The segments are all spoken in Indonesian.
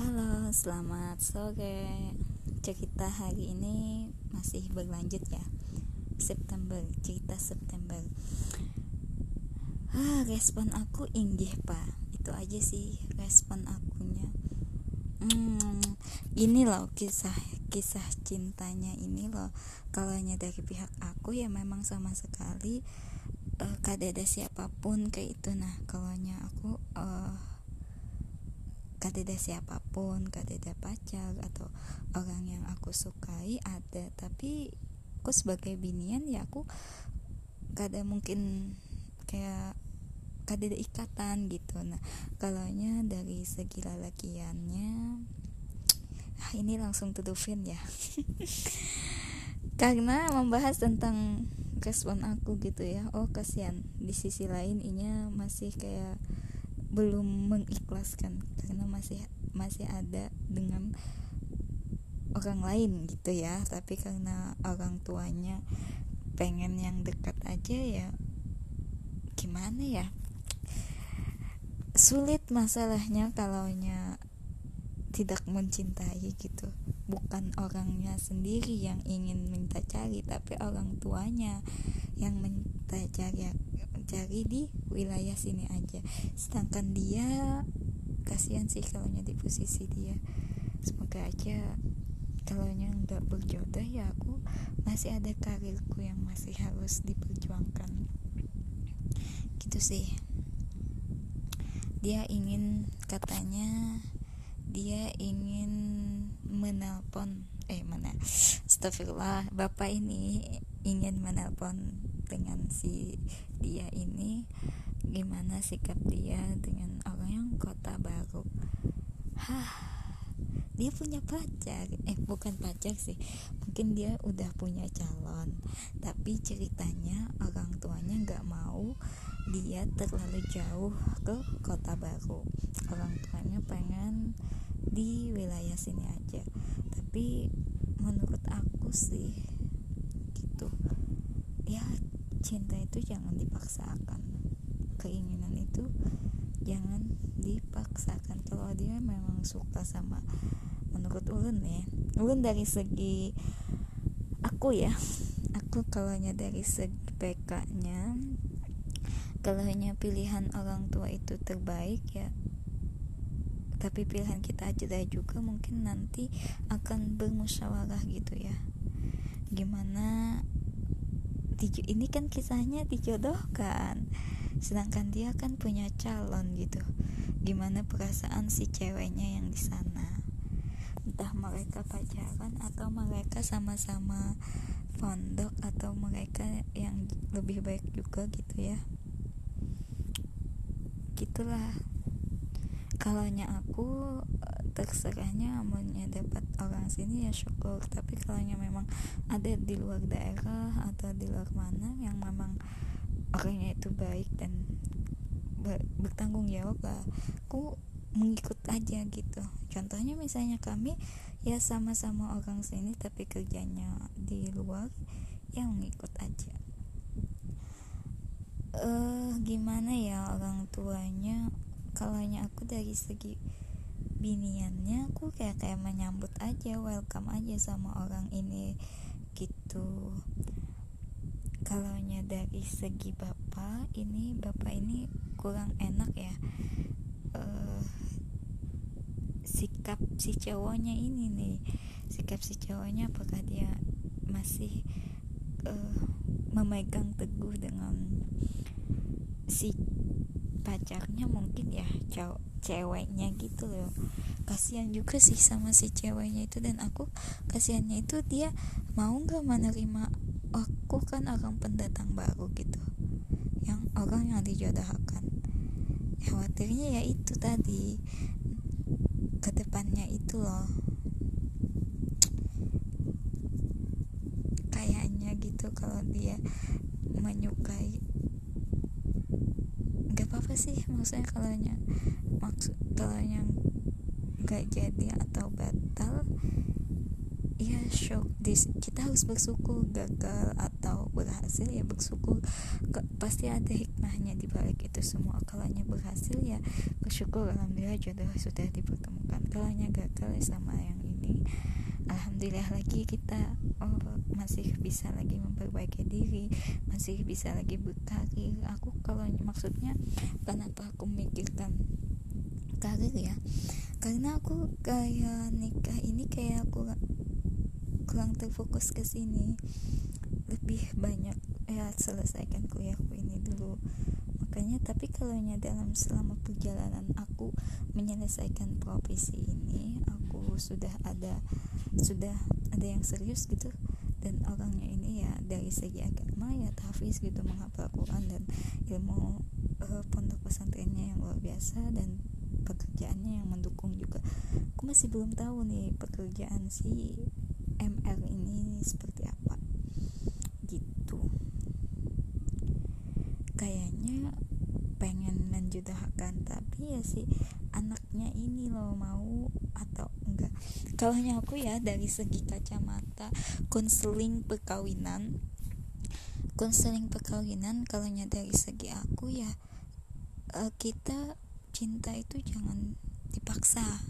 Halo, selamat sore. Cerita hari ini masih berlanjut ya. September, cerita September. Ah, respon aku inggih, Pak. Itu aja sih respon akunya. Hmm, ini loh kisah kisah cintanya ini loh. Kalau dari pihak aku ya memang sama sekali uh, kada ada siapa pun kayak itu nah kalau aku uh, ada siapa pun ada pacar atau orang yang aku sukai ada. Tapi aku sebagai binian ya aku kada mungkin kayak kada ada ikatan gitu. Nah kalau dari segi lalakiannya ah, ini langsung tutupin ya. Karena membahas tentang respon aku gitu ya. Oh kasihan di sisi lain inya masih kayak belum mengikhlaskan karena masih masih ada dengan orang lain gitu ya. Tapi karena orang tuanya pengen yang dekat aja ya gimana ya? Sulit masalahnya kalaunya tidak mencintai gitu. Bukan orangnya sendiri yang ingin minta cari tapi orang tuanya yang minta cari cari di wilayah sini aja. Sedangkan dia kasihan sih kalau di posisi dia. Semoga aja kalau nggak berjodoh ya aku masih ada karirku yang masih harus diperjuangkan. Gitu sih. Dia ingin katanya dia ingin menelpon eh mana? Astagfirullah bapak ini ingin menelpon dengan si dia ini gimana sikap dia dengan orang yang kota baru? Hah dia punya pacar. Eh bukan pacar sih. Mungkin dia udah punya calon. Tapi ceritanya orang tuanya nggak mau dia terlalu jauh ke kota baru. Orang tuanya pengen di wilayah sini aja. Tapi menurut aku sih gitu. Ya cinta itu jangan dipaksakan. Keinginan itu jangan dipaksakan. Kalau dia memang suka sama menurut ulun ya ulun dari segi aku ya aku kalau dari segi PK nya kalau hanya pilihan orang tua itu terbaik ya. Tapi pilihan kita aja juga mungkin nanti akan bermusyawarah gitu ya. Gimana ini kan kisahnya dijodohkan sedangkan dia kan punya calon gitu. Gimana perasaan si ceweknya yang di sana? Entah mereka pacaran atau mereka sama-sama pondok atau mereka yang lebih baik juga gitu ya. Gitulah. Kalau aku terserahnya amunnya dapat orang sini ya syukur. Tapi kalau memang ada di luar daerah atau di luar mana yang memang orangnya itu baik dan ber bertanggung jawab lah aku mengikut aja gitu. Contohnya misalnya kami ya sama-sama orang sini tapi kerjanya di luar yang mengikut aja. Eh uh, gimana ya orang tuanya? Kalau aku dari segi biniannya aku kayak kayak menyambut aja welcome aja sama orang ini gitu. Kalau dari segi bapak ini bapak ini kurang enak ya uh, sikap si cowoknya ini nih. Sikap si cowoknya apakah dia masih uh, memegang teguh dengan si pacarnya mungkin ya cowok ceweknya gitu loh. Kasihan juga sih sama si ceweknya itu dan aku kasihannya itu dia mau nggak menerima aku kan orang pendatang baru gitu. Yang orang yang dijodohkan. Khawatirnya ya itu tadi ke depannya itu loh. Kayaknya gitu kalau dia menyukai sih maksudnya kalau maksud kalau yang gak jadi atau batal ya shock this kita harus bersyukur gagal atau berhasil ya bersyukur. Pasti ada hikmahnya di balik itu semua. Kalanya berhasil ya bersyukur alhamdulillah jodoh sudah dipertemukan. Kalanya gagal ya sama yang ini. Alhamdulillah lagi kita oh, bisa lagi memperbaiki diri masih bisa lagi berkarir aku kalau maksudnya kenapa aku mikirkan karir ya. Karena aku kayak nikah ini kayak aku kurang terfokus ke sini. Lebih banyak ya selesaikan kuliahku ini dulu. Makanya tapi kalau dalam selama perjalanan aku menyelesaikan profesi ini aku sudah ada sudah ada yang serius gitu dan orangnya ini ya dari segi agama ya tahfiz gitu menghafal Quran dan ilmu uh, pondok pesantrennya yang luar biasa dan pekerjaannya yang mendukung juga. Aku masih belum tahu nih pekerjaan si MR ini seperti apa. Gitu. Kayaknya pengen menjudahkan tapi ya si anaknya ini loh mau atau enggak kalau aku ya dari segi kacamata konseling perkawinan konseling perkawinan kalau dari segi aku ya uh, kita cinta itu jangan dipaksa.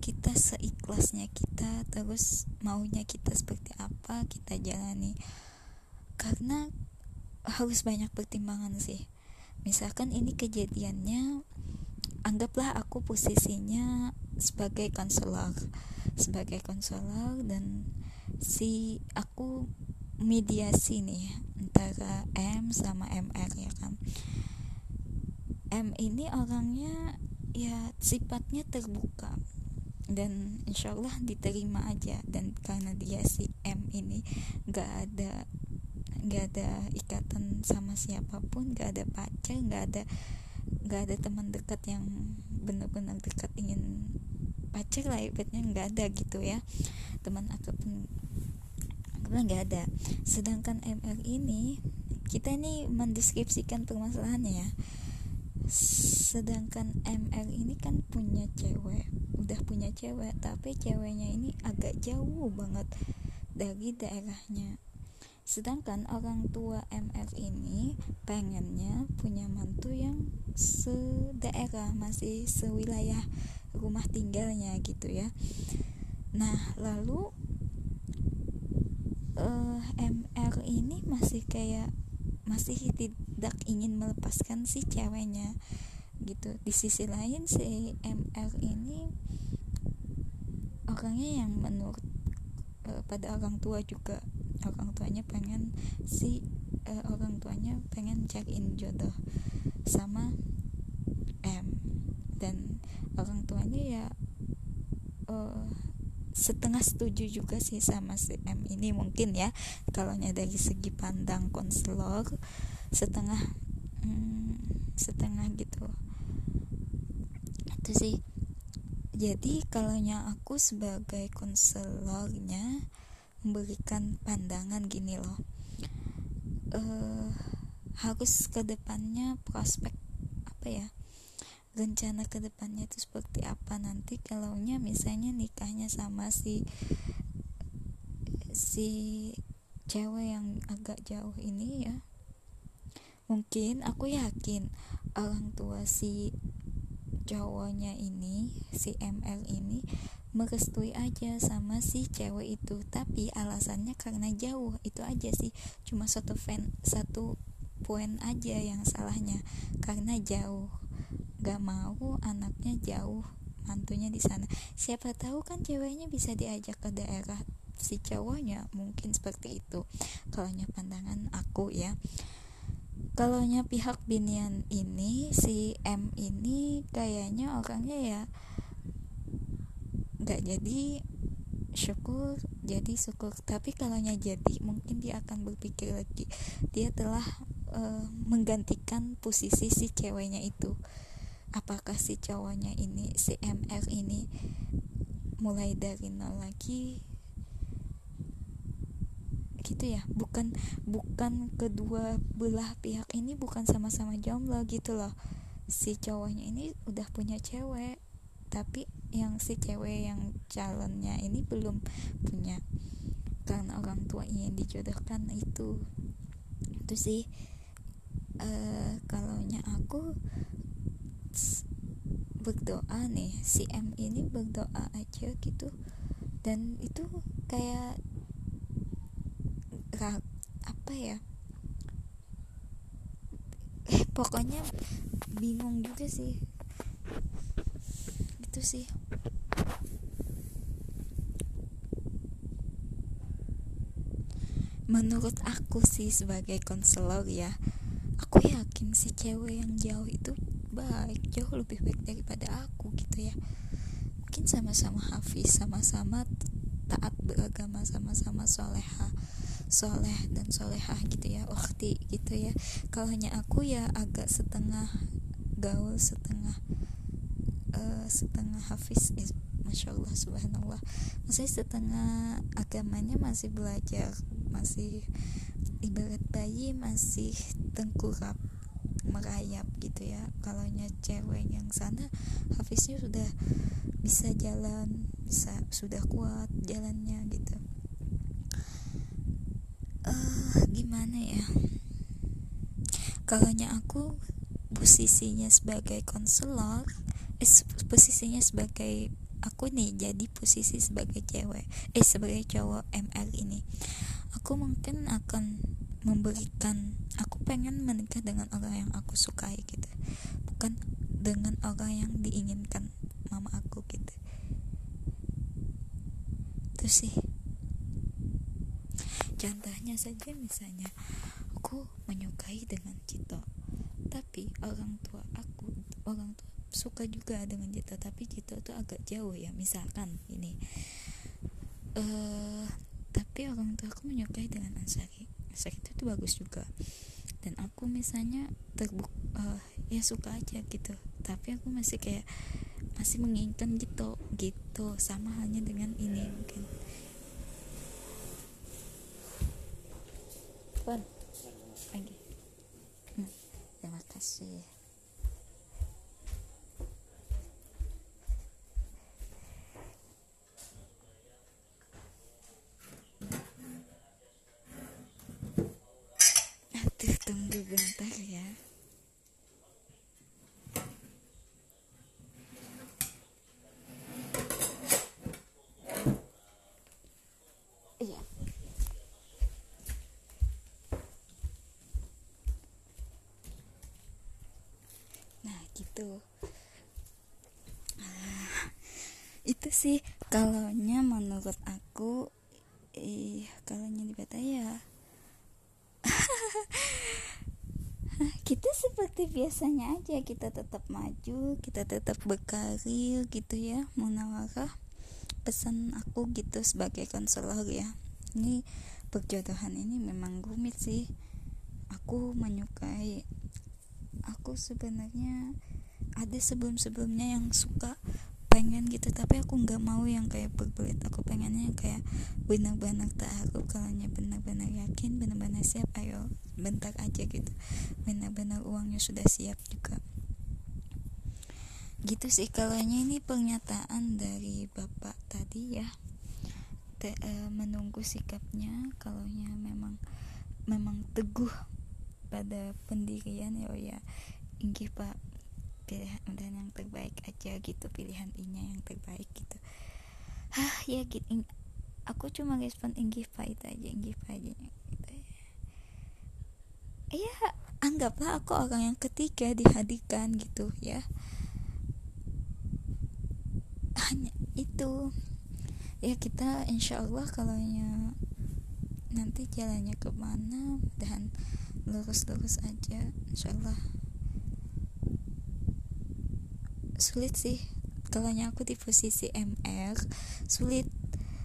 Kita seikhlasnya kita terus maunya kita seperti apa kita jalani. Karena harus banyak pertimbangan sih. Misalkan ini kejadiannya anggaplah aku posisinya sebagai konselor sebagai konselor dan si aku mediasi nih antara M sama MR ya kan. M ini orangnya ya sifatnya terbuka dan insya Allah diterima aja dan karena dia si M ini gak ada gak ada ikatan sama siapa pun gak ada pacar gak ada gak ada teman dekat yang benar-benar dekat ingin pacar lah ibaratnya nggak ada gitu ya. Teman ataupun pun nggak ada. Sedangkan MR ini kita ini mendeskripsikan permasalahannya ya. Sedangkan MR ini kan punya cewek udah punya cewek tapi ceweknya ini agak jauh banget dari daerahnya sedangkan orang tua MR ini pengennya punya mantu yang sedaerah masih sewilayah rumah tinggalnya gitu ya. Nah lalu uh, eh, MR ini masih kayak masih tidak ingin melepaskan si ceweknya gitu. Di sisi lain si MR ini orangnya yang menurut uh, pada orang tua juga orang tuanya pengen si uh, orang tuanya pengen cariin jodoh sama M. Dan orang tuanya ya uh, setengah setuju juga sih sama si M ini mungkin ya. Kalau dari segi pandang konselor setengah hmm, setengah gitu. Itu sih. Jadi kalau aku sebagai konselornya memberikan pandangan gini loh. Uh, harus ke depannya prospek apa ya? Rencana ke depannya itu seperti apa nanti? Kalau misalnya nikahnya sama si si cewek yang agak jauh ini ya mungkin aku yakin orang tua si cowoknya ini si ML ini merestui aja sama si cewek itu. Tapi alasannya karena jauh itu aja sih. Cuma satu fan satu poin aja yang salahnya. Karena jauh. Gak mau anaknya jauh mantunya di sana. Siapa tahu kan ceweknya bisa diajak ke daerah si cowoknya. Mungkin seperti itu. Kalau pandangan aku ya. Kalau pihak binian ini si M ini kayaknya orangnya ya nggak jadi syukur jadi syukur. Tapi kalau jadi mungkin dia akan berpikir lagi. Dia telah uh, menggantikan posisi si ceweknya itu. Apakah si cowoknya ini si MR ini mulai dari nol lagi? Gitu ya. Bukan bukan kedua belah pihak ini bukan sama-sama jomblo gitu loh. Si cowoknya ini udah punya cewek tapi yang si cewek yang calonnya ini belum punya karena orang tua ingin dijodohkan itu. Itu sih uh, kalaunya aku berdoa nih si M ini berdoa aja gitu. Dan itu kayak apa ya? Eh pokoknya bingung juga sih itu sih. Menurut aku sih sebagai konselor ya aku yakin si cewek yang jauh itu baik jauh lebih baik daripada aku gitu ya. Mungkin sama-sama hafiz sama-sama taat beragama sama-sama soleha soleh dan solehah gitu ya waktu gitu ya. Kalau hanya aku ya agak setengah gaul setengah uh, setengah hafiz eh, masya Allah subhanallah. Masih setengah agamanya masih belajar masih ibarat bayi masih tengkurap merayap gitu ya. Kalau cewek yang sana Hafiznya sudah bisa jalan bisa sudah kuat jalannya gitu. Uh, gimana ya? Kalau aku posisinya sebagai konselor eh, posisinya sebagai aku nih jadi posisi sebagai cewek eh sebagai cowok ML ini. Aku mungkin akan memberikan aku pengen menikah dengan orang yang aku sukai gitu. Bukan dengan orang yang diinginkan mama aku gitu. Itu sih. Contohnya saja misalnya aku menyukai dengan Cito. Tapi orang tua aku orang tua suka juga dengan Cito tapi Cito tuh agak jauh ya misalkan ini. Uh, tapi orang tua aku menyukai dengan Ansari. Ansari itu tuh bagus juga. Dan aku misalnya terbuk uh, ya suka aja gitu. Tapi aku masih kayak masih menginginkan gitu gitu sama halnya dengan ini mungkin. Pun lagi. Hmm, terima kasih gitu. Ah, itu sih kalaunya menurut aku ih kalaunya di ya. Kita seperti biasanya aja kita tetap maju kita tetap berkarir gitu ya munawarah pesan aku gitu sebagai konselor ya. Ini perjodohan ini memang rumit sih. Aku menyukai aku sebenarnya ada sebelum-sebelumnya yang suka pengen gitu tapi aku nggak mau yang kayak berbelit aku pengennya kayak benar-benar kalau benar-benar yakin benar-benar siap ayo bentar aja gitu. Benar-benar uangnya sudah siap juga. Gitu sih kalau ini pernyataan dari bapak tadi ya. Te, e, menunggu sikapnya kalau memang memang teguh pada pendirian. Ya oh ya inggih pak pilihan dan yang terbaik aja gitu pilihan inya yang terbaik gitu. Hah ya gitu. Aku cuma respon inggih pak itu aja inggih pak aja gitu ya. Anggaplah aku orang yang ketiga dihadirkan gitu ya. Hanya itu. Ya kita insya Allah kalau nanti jalannya ke mana dan lurus-lurus aja insya Allah sulit sih. Kalau aku di posisi MR sulit.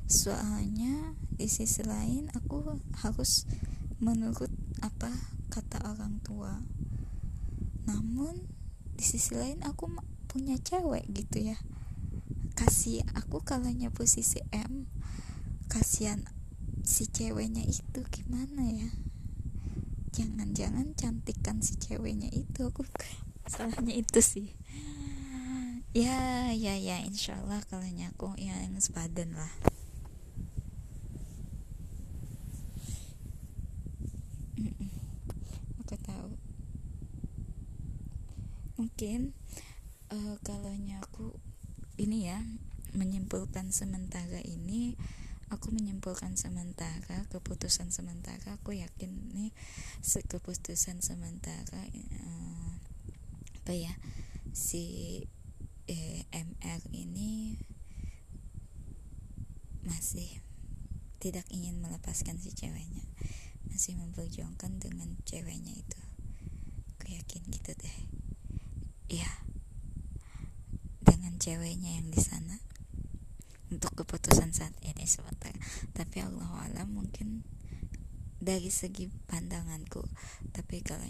Soalnya di sisi lain aku harus menurut apa kata orang tua. Namun di sisi lain aku punya cewek gitu ya. Kasih aku kalanya posisi M kasihan si ceweknya itu gimana ya? Jangan-jangan cantikan si ceweknya itu. Aku salahnya itu sih ya ya ya insyaallah kalau nyaku yang sepadan lah. Aku tahu. Mungkin uh, kalau nyaku ini ya menyimpulkan sementara ini aku menyimpulkan sementara keputusan sementara aku yakin nih keputusan sementara uh, apa ya si eh, MR ini masih tidak ingin melepaskan si ceweknya. Masih memperjuangkan dengan ceweknya itu. Aku yakin gitu deh. Ya dengan ceweknya yang di sana. Untuk keputusan saat ini sebentar. Tapi Allah alam mungkin dari segi pandanganku. Tapi kalau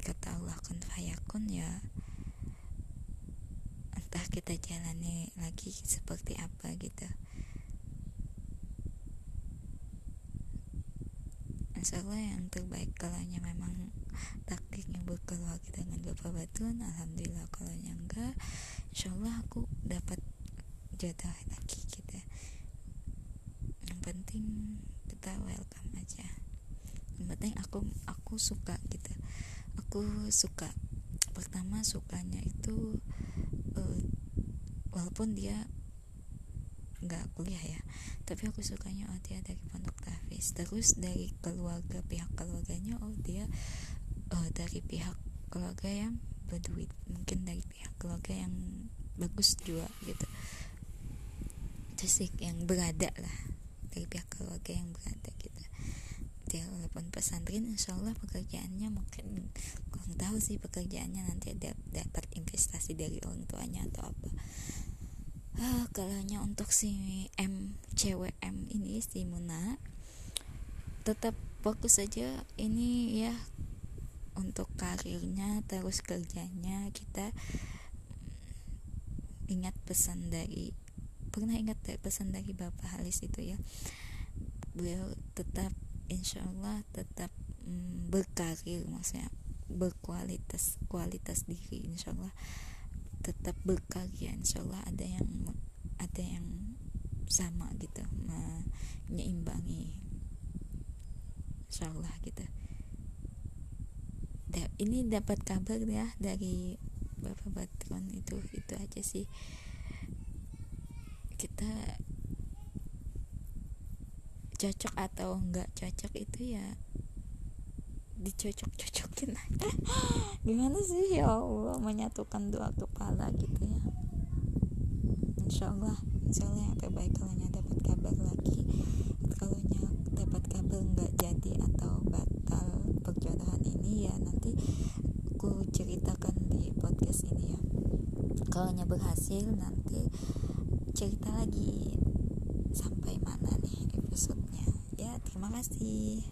kata Allah kun fayakun ya entah kita jalani lagi seperti apa gitu. Insya Allah yang terbaik kalau memang takdirnya berkeluarga dengan Bapak Batun Alhamdulillah kalau enggak Insya Allah aku dapat jodoh lagi gitu. Yang penting kita welcome aja. Yang penting aku aku suka gitu. Aku suka pertama sukanya itu uh, walaupun dia nggak kuliah ya tapi aku sukanya oh dia dari pondok tafis. Terus dari keluarga pihak keluarganya oh dia uh, dari pihak keluarga yang berduit. Mungkin dari pihak keluarga yang bagus juga gitu. Sih yang berada lah dari pihak keluarga yang berada gitu dia walaupun pesantren insya Allah pekerjaannya mungkin kurang tahu sih pekerjaannya nanti ada dapat investasi dari orang tuanya atau apa. Ah, kalau untuk si M cewek M ini si Muna tetap fokus saja ini ya untuk karirnya terus kerjanya. Kita ingat pesan dari pernah ingat pesan dari Bapak Halis itu ya? Beliau tetap insya Allah tetap mm, berkarir maksudnya berkualitas kualitas diri insya Allah tetap berkarya insya Allah ada yang ada yang sama gitu menyeimbangi insya Allah gitu. Da, ini dapat kabar ya dari Bapak Batron itu itu aja sih. Kita cocok atau enggak cocok itu ya dicocok-cocokin aja. Gimana sih? Ya Allah menyatukan dua kepala gitu ya. Insya Allah Insya Allah yang terbaik kalau dapat kabar lagi. Kalau dapat kabar enggak jadi atau batal perjodohan ini ya nanti aku ceritakan di podcast ini ya. Kalau berhasil nanti cerita lagi sampai mana nih episodenya ya terima kasih